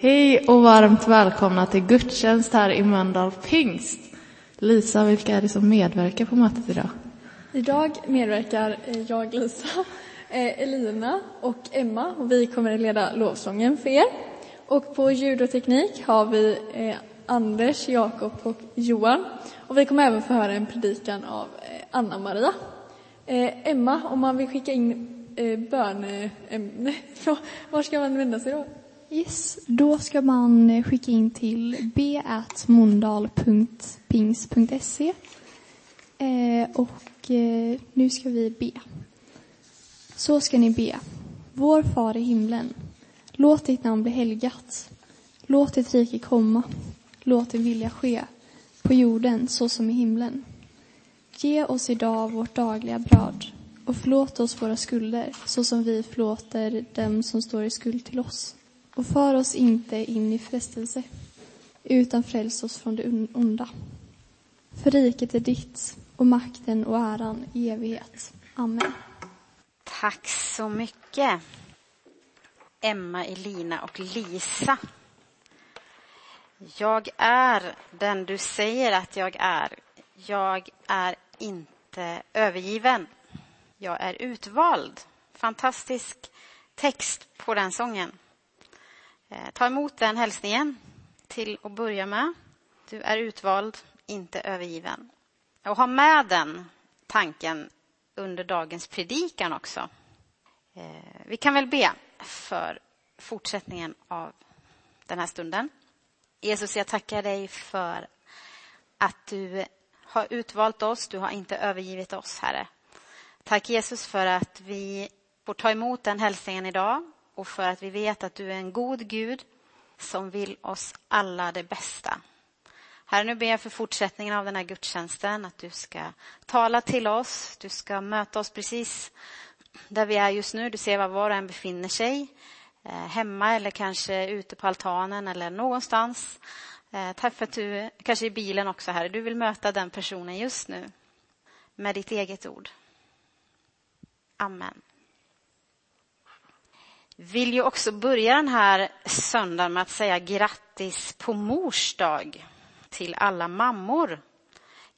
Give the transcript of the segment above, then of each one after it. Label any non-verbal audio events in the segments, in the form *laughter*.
Hej och varmt välkomna till gudstjänst här i Mölndal Pingst. Lisa, vilka är det som medverkar på mötet idag? Idag medverkar eh, jag, Lisa, eh, Elina och Emma och vi kommer att leda lovsången för er. Och på ljud och teknik har vi eh, Anders, Jakob och Johan. Och vi kommer även få höra en predikan av Anna-Maria. Emma, om man vill skicka in böneämne, *laughs* var ska man vända sig då? Yes, då ska man skicka in till b.mondal.pings.se eh, och eh, nu ska vi be. Så ska ni be. Vår far i himlen. Låt ditt namn bli helgat. Låt ditt rike komma. Låt din vilja ske på jorden så som i himlen. Ge oss idag vårt dagliga bröd och förlåt oss våra skulder så som vi förlåter dem som står i skuld till oss och för oss inte in i frestelse, utan fräls oss från det onda. För riket är ditt och makten och äran i evighet. Amen. Tack så mycket. Emma, Elina och Lisa. Jag är den du säger att jag är. Jag är inte övergiven. Jag är utvald. Fantastisk text på den sången. Eh, ta emot den hälsningen till att börja med. Du är utvald, inte övergiven. Och ha med den tanken under dagens predikan också. Eh, vi kan väl be för fortsättningen av den här stunden. Jesus, jag tackar dig för att du har utvalt oss, du har inte övergivit oss, Herre. Tack Jesus för att vi får ta emot den hälsningen idag och för att vi vet att du är en god Gud som vill oss alla det bästa. Herre, nu ber jag för fortsättningen av den här gudstjänsten att du ska tala till oss. Du ska möta oss precis där vi är just nu. Du ser var var och en befinner sig. Eh, hemma eller kanske ute på altanen eller någonstans. Eh, tack för att du, kanske i bilen också, Herre, du vill möta den personen just nu med ditt eget ord. Amen vill ju också börja den här söndagen med att säga grattis på mors dag till alla mammor.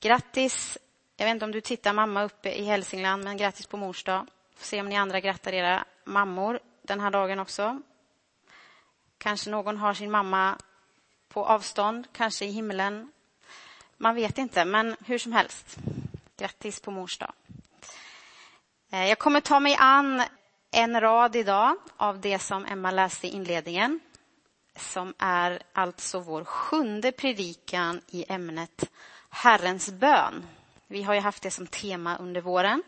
Grattis, jag vet inte om du tittar mamma uppe i Hälsingland, men grattis på mors dag. Får se om ni andra grattar era mammor den här dagen också. Kanske någon har sin mamma på avstånd, kanske i himlen. Man vet inte, men hur som helst. Grattis på mors dag. Eh, jag kommer ta mig an en rad idag av det som Emma läste i inledningen som är alltså vår sjunde predikan i ämnet Herrens bön. Vi har ju haft det som tema under våren,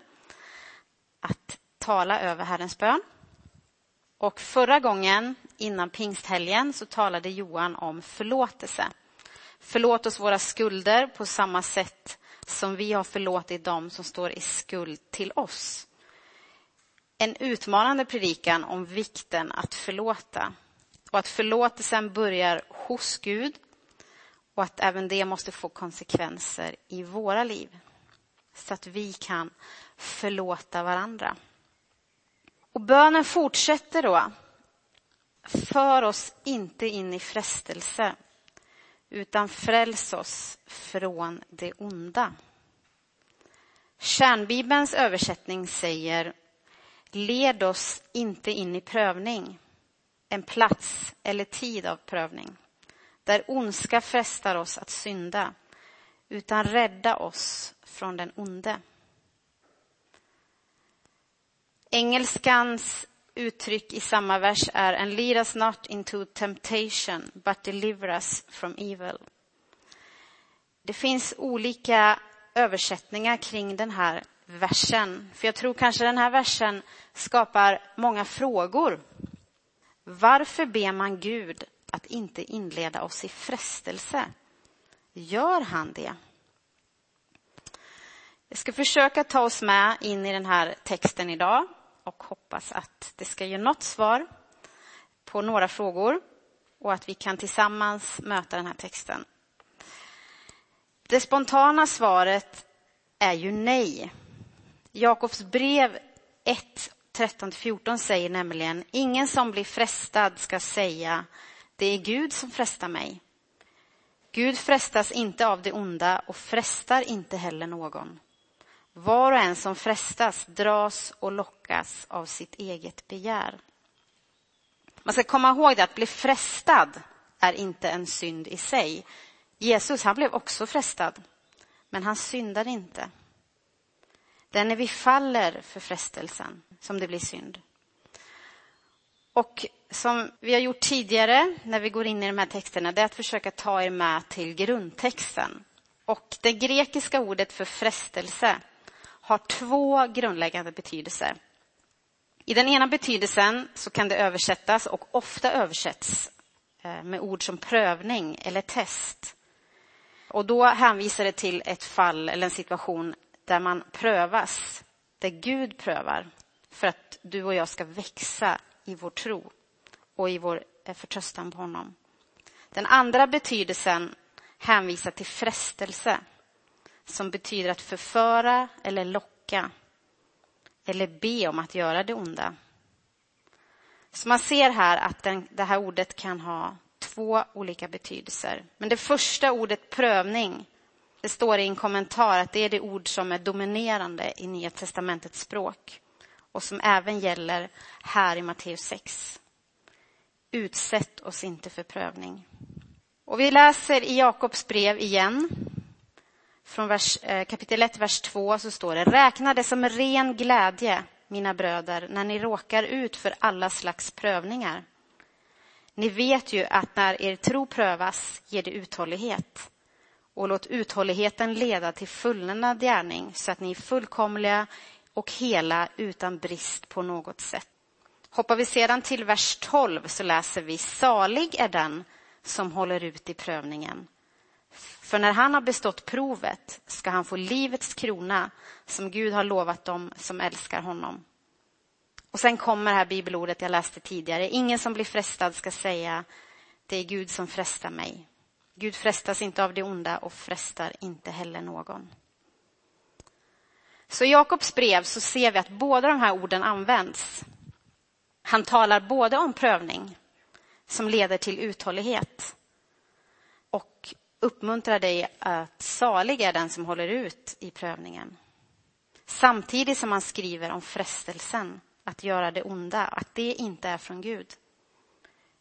att tala över Herrens bön. Och förra gången, innan pingsthelgen, så talade Johan om förlåtelse. Förlåt oss våra skulder på samma sätt som vi har förlåtit dem som står i skuld till oss en utmanande predikan om vikten att förlåta och att förlåtelsen börjar hos Gud och att även det måste få konsekvenser i våra liv så att vi kan förlåta varandra. Och bönen fortsätter då. För oss inte in i frestelse utan fräls oss från det onda. Kärnbibelns översättning säger Led oss inte in i prövning, en plats eller tid av prövning, där ondska frestar oss att synda, utan rädda oss från den onde. Engelskans uttryck i samma vers är And lead us not into temptation, but deliver us from evil. Det finns olika översättningar kring den här versen. För jag tror kanske den här versen skapar många frågor. Varför ber man Gud att inte inleda oss i frestelse? Gör han det? Jag ska försöka ta oss med in i den här texten idag och hoppas att det ska ge något svar på några frågor och att vi kan tillsammans möta den här texten. Det spontana svaret är ju nej. Jakobs brev 1, 13-14 säger nämligen ingen som blir frestad ska säga Det är Gud som frestar mig. Gud frestas inte av det onda och frestar inte heller någon. Var och en som frestas dras och lockas av sitt eget begär. Man ska komma ihåg det att bli frestad är inte en synd i sig. Jesus han blev också frestad, men han syndade inte. Det är när vi faller för frestelsen som det blir synd. Och som vi har gjort tidigare när vi går in i de här texterna, det är att försöka ta er med till grundtexten. Och det grekiska ordet för frestelse har två grundläggande betydelser. I den ena betydelsen så kan det översättas och ofta översätts eh, med ord som prövning eller test. Och då hänvisar det till ett fall eller en situation där man prövas, där Gud prövar för att du och jag ska växa i vår tro och i vår eh, förtröstan på honom. Den andra betydelsen hänvisar till frestelse som betyder att förföra eller locka eller be om att göra det onda. Så man ser här att den, det här ordet kan ha två olika betydelser. Men det första ordet prövning, det står i en kommentar att det är det ord som är dominerande i Nya testamentets språk och som även gäller här i Matteus 6. Utsätt oss inte för prövning. Och vi läser i Jakobs brev igen. Från vers, eh, kapitel 1, vers 2 så står det Räkna det som ren glädje, mina bröder, när ni råkar ut för alla slags prövningar. Ni vet ju att när er tro prövas ger det uthållighet. Och låt uthålligheten leda till fullnad gärning så att ni är fullkomliga och hela utan brist på något sätt. Hoppar vi sedan till vers 12 så läser vi Salig är den som håller ut i prövningen. För när han har bestått provet ska han få livets krona som Gud har lovat dem som älskar honom. Och sen kommer det här bibelordet jag läste tidigare. Ingen som blir frestad ska säga det är Gud som frestar mig. Gud frestas inte av det onda och frestar inte heller någon. Så i Jakobs brev så ser vi att båda de här orden används. Han talar både om prövning som leder till uthållighet och uppmuntrar dig att salig är den som håller ut i prövningen. Samtidigt som han skriver om frestelsen att göra det onda, att det inte är från Gud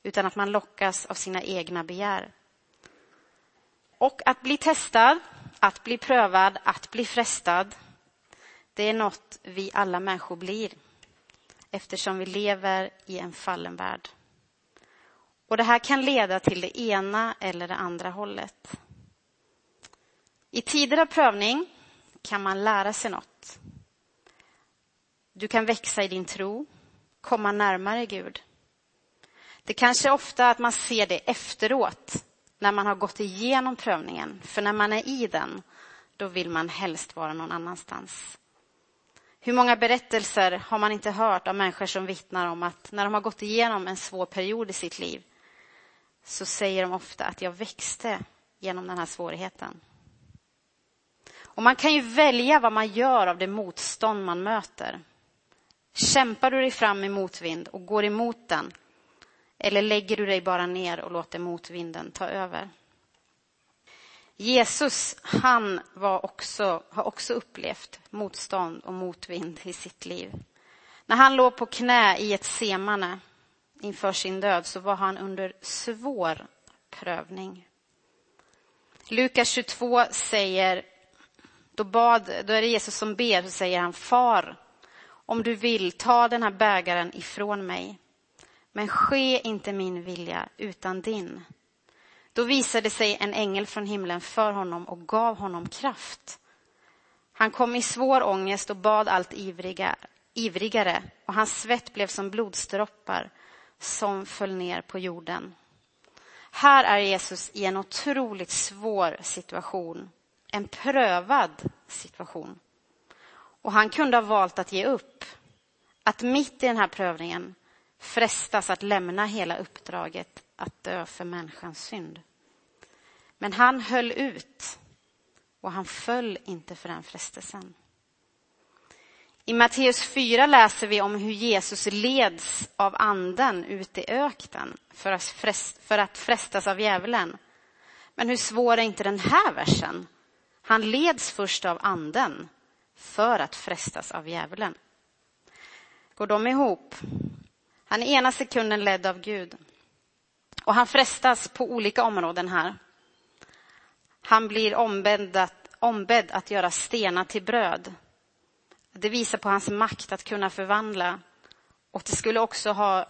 utan att man lockas av sina egna begär. Och att bli testad, att bli prövad, att bli frestad det är något vi alla människor blir eftersom vi lever i en fallen värld. Och Det här kan leda till det ena eller det andra hållet. I tider av prövning kan man lära sig något. Du kan växa i din tro, komma närmare Gud. Det kanske är ofta att man ser det efteråt, när man har gått igenom prövningen. För när man är i den, då vill man helst vara någon annanstans. Hur många berättelser har man inte hört av människor som vittnar om att när de har gått igenom en svår period i sitt liv så säger de ofta att jag växte genom den här svårigheten. Och Man kan ju välja vad man gör av det motstånd man möter. Kämpar du dig fram i motvind och går emot den eller lägger du dig bara ner och låter motvinden ta över? Jesus, han var också, har också upplevt motstånd och motvind i sitt liv. När han låg på knä i ett semane inför sin död så var han under svår prövning. Lukas 22 säger, då, bad, då är det Jesus som ber, så säger han, Far, om du vill, ta den här bägaren ifrån mig. Men ske inte min vilja utan din. Då visade sig en ängel från himlen för honom och gav honom kraft. Han kom i svår ångest och bad allt ivriga, ivrigare och hans svett blev som blodsdroppar som föll ner på jorden. Här är Jesus i en otroligt svår situation, en prövad situation. Och han kunde ha valt att ge upp, att mitt i den här prövningen frestas att lämna hela uppdraget att dö för människans synd. Men han höll ut och han föll inte för den frestelsen. I Matteus 4 läser vi om hur Jesus leds av anden ut i öknen för att, frest, för att frestas av djävulen. Men hur svår är inte den här versen? Han leds först av anden för att frestas av djävulen. Går de ihop? Han är ena sekunden ledd av Gud. Och han frestas på olika områden här. Han blir ombedd att, ombedd att göra stenar till bröd. Det visar på hans makt att kunna förvandla. Och det skulle också ha,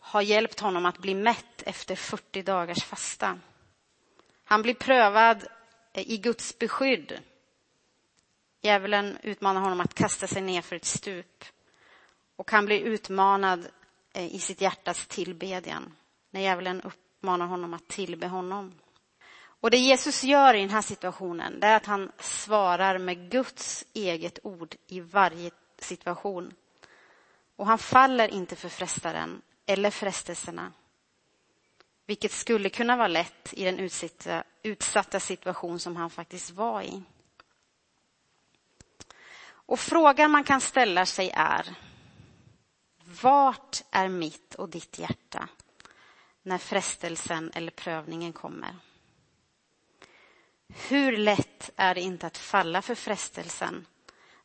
ha hjälpt honom att bli mätt efter 40 dagars fasta. Han blir prövad i Guds beskydd. Djävulen utmanar honom att kasta sig ner för ett stup. Och han blir utmanad Eh, i sitt hjärtas tillbedjan när djävulen uppmanar honom att tillbe honom. Och det Jesus gör i den här situationen, det är att han svarar med Guds eget ord i varje situation. Och han faller inte för frestaren eller frestelserna. Vilket skulle kunna vara lätt i den utsatta, utsatta situation som han faktiskt var i. Och frågan man kan ställa sig är, vart är mitt och ditt hjärta när frestelsen eller prövningen kommer? Hur lätt är det inte att falla för frestelsen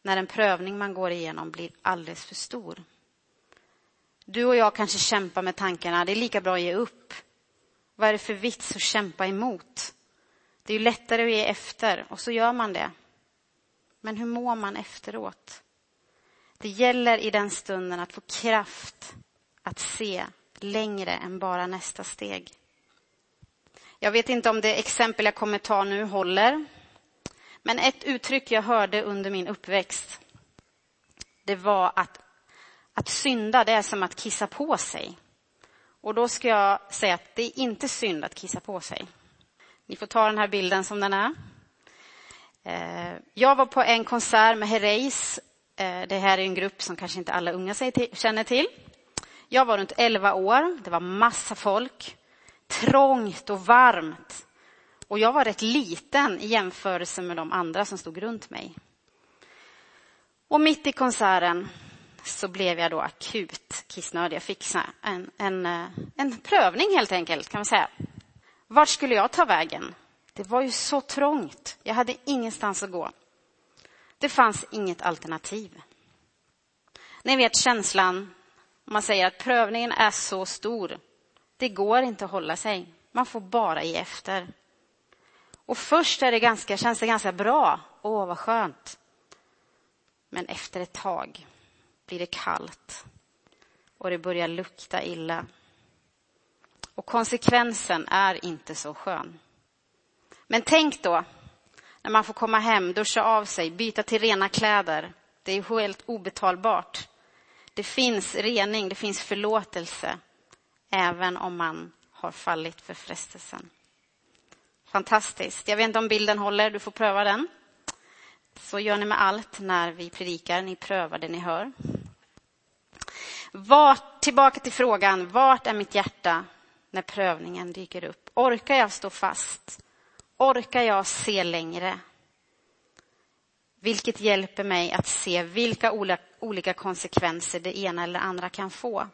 när en prövning man går igenom blir alldeles för stor? Du och jag kanske kämpar med tankarna, det är lika bra att ge upp. Vad är det för vits att kämpa emot? Det är ju lättare att ge efter och så gör man det. Men hur mår man efteråt? Det gäller i den stunden att få kraft att se längre än bara nästa steg. Jag vet inte om det exempel jag kommer ta nu håller. Men ett uttryck jag hörde under min uppväxt, det var att, att synda, det är som att kissa på sig. Och då ska jag säga att det är inte synd att kissa på sig. Ni får ta den här bilden som den är. Eh, jag var på en konsert med Herreys. Eh, det här är en grupp som kanske inte alla unga känner till. Jag var runt 11 år, det var massa folk trångt och varmt. Och jag var rätt liten i jämförelse med de andra som stod runt mig. Och mitt i konserten så blev jag då akut kissnödig. Jag fick en, en, eh, en prövning helt enkelt, kan man säga. Vart skulle jag ta vägen? Det var ju så trångt. Jag hade ingenstans att gå. Det fanns inget alternativ. Ni vet känslan, man säger att prövningen är så stor det går inte att hålla sig. Man får bara ge efter. Och först är det ganska, känns det ganska bra. Åh, vad skönt. Men efter ett tag blir det kallt och det börjar lukta illa. Och konsekvensen är inte så skön. Men tänk då när man får komma hem, duscha av sig, byta till rena kläder. Det är helt obetalbart. Det finns rening, det finns förlåtelse även om man har fallit för frestelsen. Fantastiskt. Jag vet inte om bilden håller, du får pröva den. Så gör ni med allt när vi predikar, ni prövar det ni hör. Vart, tillbaka till frågan, vart är mitt hjärta när prövningen dyker upp? Orkar jag stå fast? Orkar jag se längre? Vilket hjälper mig att se vilka olika konsekvenser det ena eller andra kan få.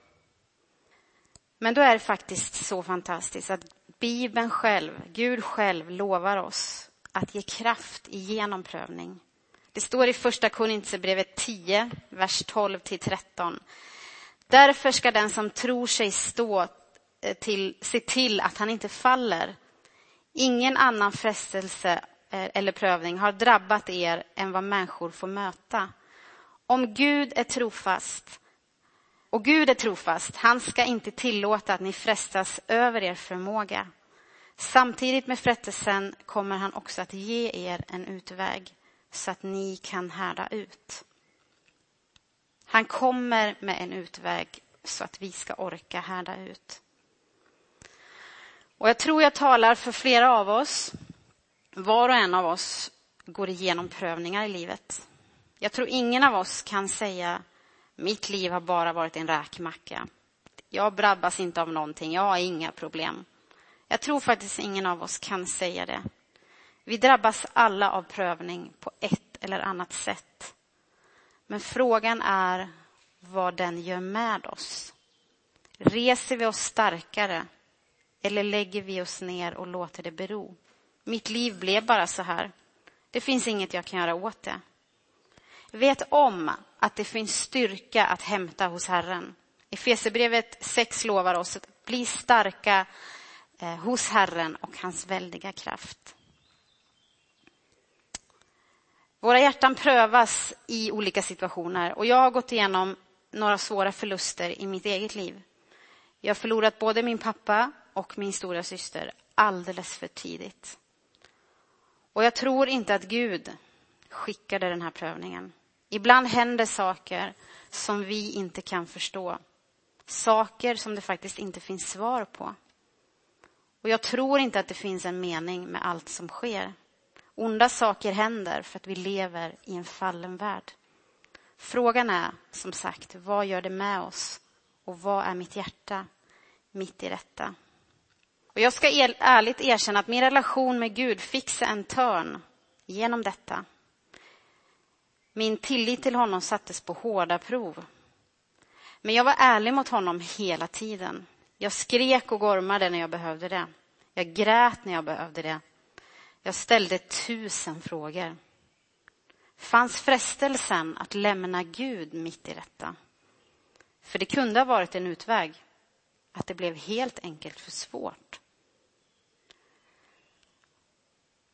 Men då är det faktiskt så fantastiskt att Bibeln själv, Gud själv lovar oss att ge kraft i genomprövning. Det står i första Korintierbrevet 10, vers 12 till 13. Därför ska den som tror sig stå till, se till att han inte faller. Ingen annan frestelse eh, eller prövning har drabbat er än vad människor får möta. Om Gud är trofast och Gud är trofast, han ska inte tillåta att ni frestas över er förmåga. Samtidigt med frestelsen kommer han också att ge er en utväg så att ni kan härda ut. Han kommer med en utväg så att vi ska orka härda ut. Och jag tror jag talar för flera av oss. Var och en av oss går igenom prövningar i livet. Jag tror ingen av oss kan säga mitt liv har bara varit en räkmacka. Jag drabbas inte av någonting, jag har inga problem. Jag tror faktiskt ingen av oss kan säga det. Vi drabbas alla av prövning på ett eller annat sätt. Men frågan är vad den gör med oss. Reser vi oss starkare eller lägger vi oss ner och låter det bero? Mitt liv blev bara så här. Det finns inget jag kan göra åt det. Vet om att det finns styrka att hämta hos Herren. Efesierbrevet 6 lovar oss att bli starka eh, hos Herren och hans väldiga kraft. Våra hjärtan prövas i olika situationer och jag har gått igenom några svåra förluster i mitt eget liv. Jag har förlorat både min pappa och min stora syster alldeles för tidigt. Och jag tror inte att Gud skickade den här prövningen. Ibland händer saker som vi inte kan förstå. Saker som det faktiskt inte finns svar på. Och jag tror inte att det finns en mening med allt som sker. Onda saker händer för att vi lever i en fallen värld. Frågan är, som sagt, vad gör det med oss? Och vad är mitt hjärta mitt i detta? Och jag ska ärligt erkänna att min relation med Gud fick sig en törn genom detta. Min tillit till honom sattes på hårda prov. Men jag var ärlig mot honom hela tiden. Jag skrek och gormade när jag behövde det. Jag grät när jag behövde det. Jag ställde tusen frågor. Fanns frestelsen att lämna Gud mitt i detta? För det kunde ha varit en utväg. Att det blev helt enkelt för svårt.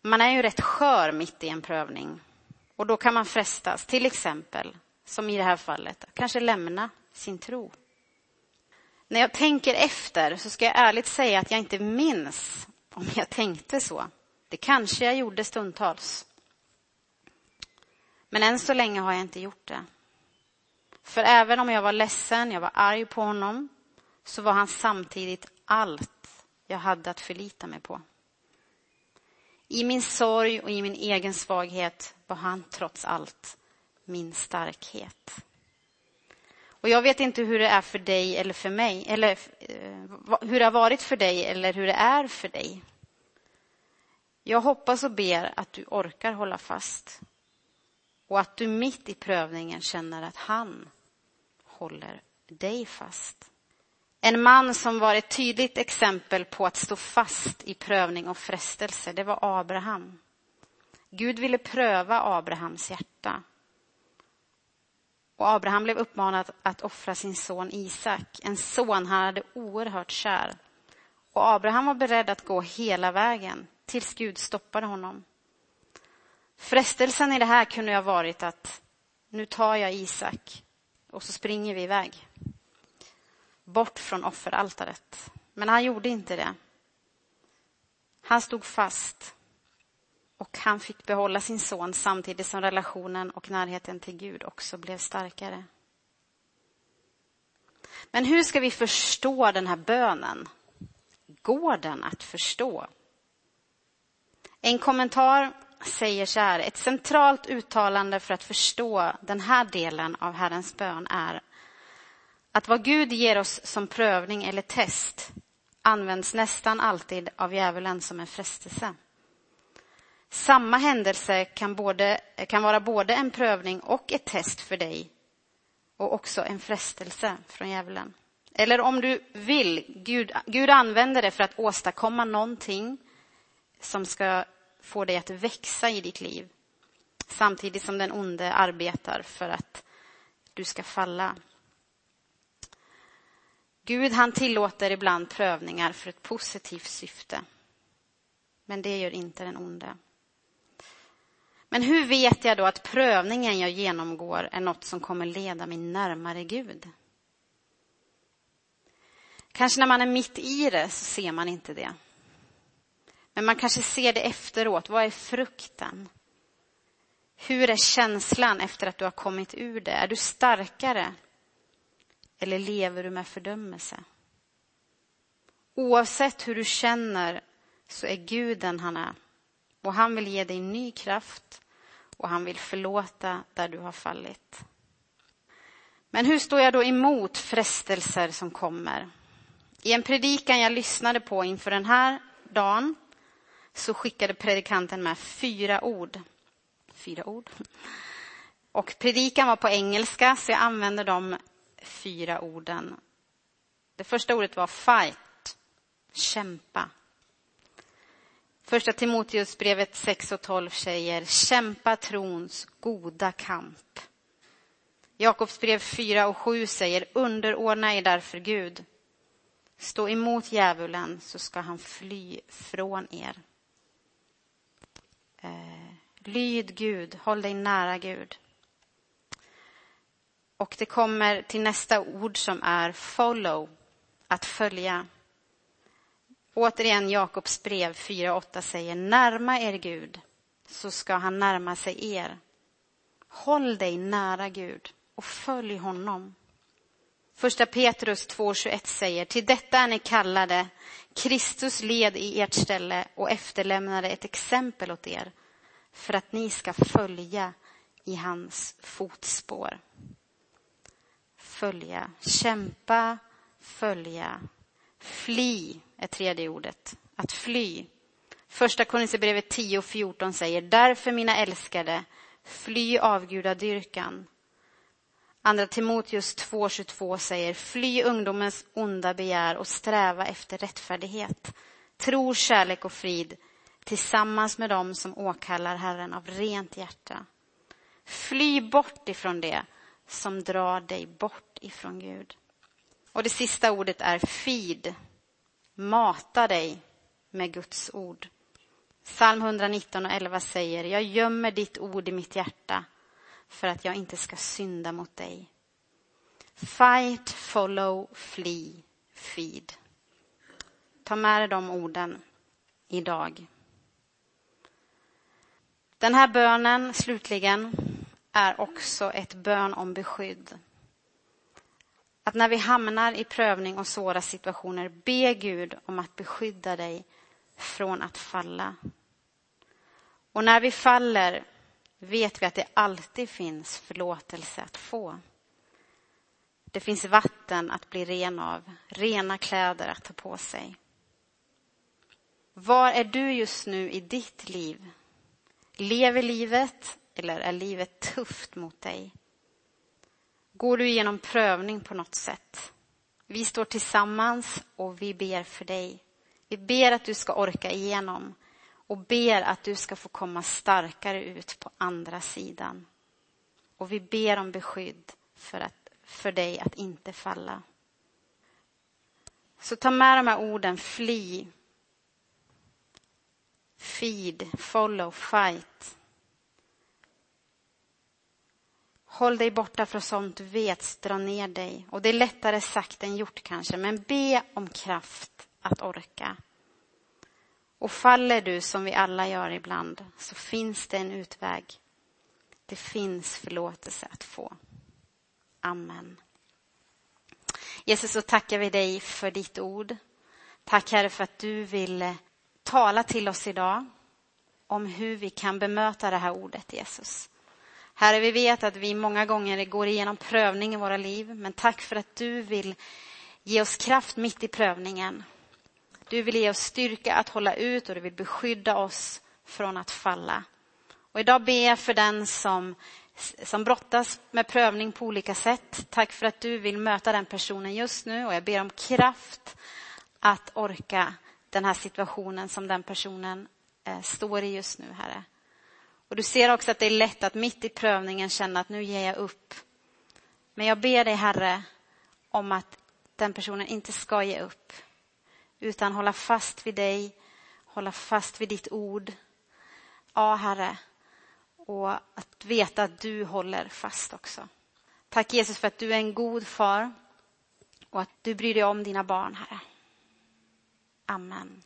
Man är ju rätt skör mitt i en prövning. Och då kan man frestas, till exempel, som i det här fallet, kanske lämna sin tro. När jag tänker efter så ska jag ärligt säga att jag inte minns om jag tänkte så. Det kanske jag gjorde stundtals. Men än så länge har jag inte gjort det. För även om jag var ledsen, jag var arg på honom, så var han samtidigt allt jag hade att förlita mig på. I min sorg och i min egen svaghet var han trots allt min starkhet. Och jag vet inte hur det är för dig eller för mig, eller eh, hur det har varit för dig eller hur det är för dig. Jag hoppas och ber att du orkar hålla fast och att du mitt i prövningen känner att han håller dig fast. En man som var ett tydligt exempel på att stå fast i prövning och frestelse, det var Abraham. Gud ville pröva Abrahams hjärta. Och Abraham blev uppmanad att offra sin son Isak, en son han hade oerhört kär. Och Abraham var beredd att gå hela vägen tills Gud stoppade honom. Frestelsen i det här kunde ha varit att nu tar jag Isak och så springer vi iväg. Bort från offeraltaret. Men han gjorde inte det. Han stod fast och han fick behålla sin son samtidigt som relationen och närheten till Gud också blev starkare. Men hur ska vi förstå den här bönen? Går den att förstå? En kommentar säger så här, ett centralt uttalande för att förstå den här delen av Herrens bön är att vad Gud ger oss som prövning eller test används nästan alltid av djävulen som en frestelse. Samma händelse kan, både, kan vara både en prövning och ett test för dig och också en frestelse från djävulen. Eller om du vill, Gud, Gud använder det för att åstadkomma någonting som ska få dig att växa i ditt liv. Samtidigt som den onde arbetar för att du ska falla. Gud han tillåter ibland prövningar för ett positivt syfte. Men det gör inte den onde. Men hur vet jag då att prövningen jag genomgår är något som kommer leda mig närmare Gud? Kanske när man är mitt i det så ser man inte det. Men man kanske ser det efteråt. Vad är frukten? Hur är känslan efter att du har kommit ur det? Är du starkare? Eller lever du med fördömelse? Oavsett hur du känner så är Gud den han är. Och han vill ge dig ny kraft och han vill förlåta där du har fallit. Men hur står jag då emot frestelser som kommer? I en predikan jag lyssnade på inför den här dagen så skickade predikanten med fyra ord. Fyra ord. Och predikan var på engelska, så jag använde de fyra orden. Det första ordet var fight, kämpa. Första Timoteusbrevet 6 och 12 säger kämpa trons goda kamp. Jakobsbrev 4 och 7 säger underordna er därför Gud. Stå emot djävulen så ska han fly från er. Eh, lyd Gud, håll dig nära Gud. Och det kommer till nästa ord som är follow, att följa. Återigen Jakobs brev 4.8 säger närma er Gud så ska han närma sig er. Håll dig nära Gud och följ honom. Första Petrus 2.21 säger till detta är ni kallade. Kristus led i ert ställe och efterlämnade ett exempel åt er för att ni ska följa i hans fotspår. Följa, kämpa, följa, fly är tredje ordet. Att fly. Första Korinthierbrevet 10 och 14 säger därför mina älskade, fly avgudadyrkan. Andra Timoteus 2.22 säger fly ungdomens onda begär och sträva efter rättfärdighet. Tro, kärlek och frid tillsammans med dem som åkallar Herren av rent hjärta. Fly bort ifrån det som drar dig bort ifrån Gud. Och det sista ordet är feed. Mata dig med Guds ord. Psalm 119 och 11 säger, jag gömmer ditt ord i mitt hjärta för att jag inte ska synda mot dig. Fight, follow, flee, feed. Ta med dig de orden idag. Den här bönen, slutligen, är också ett bön om beskydd. Att när vi hamnar i prövning och svåra situationer, be Gud om att beskydda dig från att falla. Och när vi faller vet vi att det alltid finns förlåtelse att få. Det finns vatten att bli ren av, rena kläder att ta på sig. Var är du just nu i ditt liv? Lever livet eller är livet tufft mot dig? Går du igenom prövning på något sätt? Vi står tillsammans och vi ber för dig. Vi ber att du ska orka igenom och ber att du ska få komma starkare ut på andra sidan. Och vi ber om beskydd för, att, för dig att inte falla. Så ta med de här orden fly, feed, follow, fight. Håll dig borta från sånt du vet dra ner dig. Och det är lättare sagt än gjort kanske, men be om kraft att orka. Och faller du som vi alla gör ibland så finns det en utväg. Det finns förlåtelse att få. Amen. Jesus, så tackar vi dig för ditt ord. Tack Herre för att du vill eh, tala till oss idag om hur vi kan bemöta det här ordet Jesus. Herre, vi vet att vi många gånger går igenom prövning i våra liv, men tack för att du vill ge oss kraft mitt i prövningen. Du vill ge oss styrka att hålla ut och du vill beskydda oss från att falla. Och idag ber jag för den som, som brottas med prövning på olika sätt. Tack för att du vill möta den personen just nu och jag ber om kraft att orka den här situationen som den personen eh, står i just nu, Herre. Och du ser också att det är lätt att mitt i prövningen känna att nu ger jag upp. Men jag ber dig, Herre, om att den personen inte ska ge upp utan hålla fast vid dig, hålla fast vid ditt ord. Ja, Herre, och att veta att du håller fast också. Tack Jesus för att du är en god far och att du bryr dig om dina barn, Herre. Amen.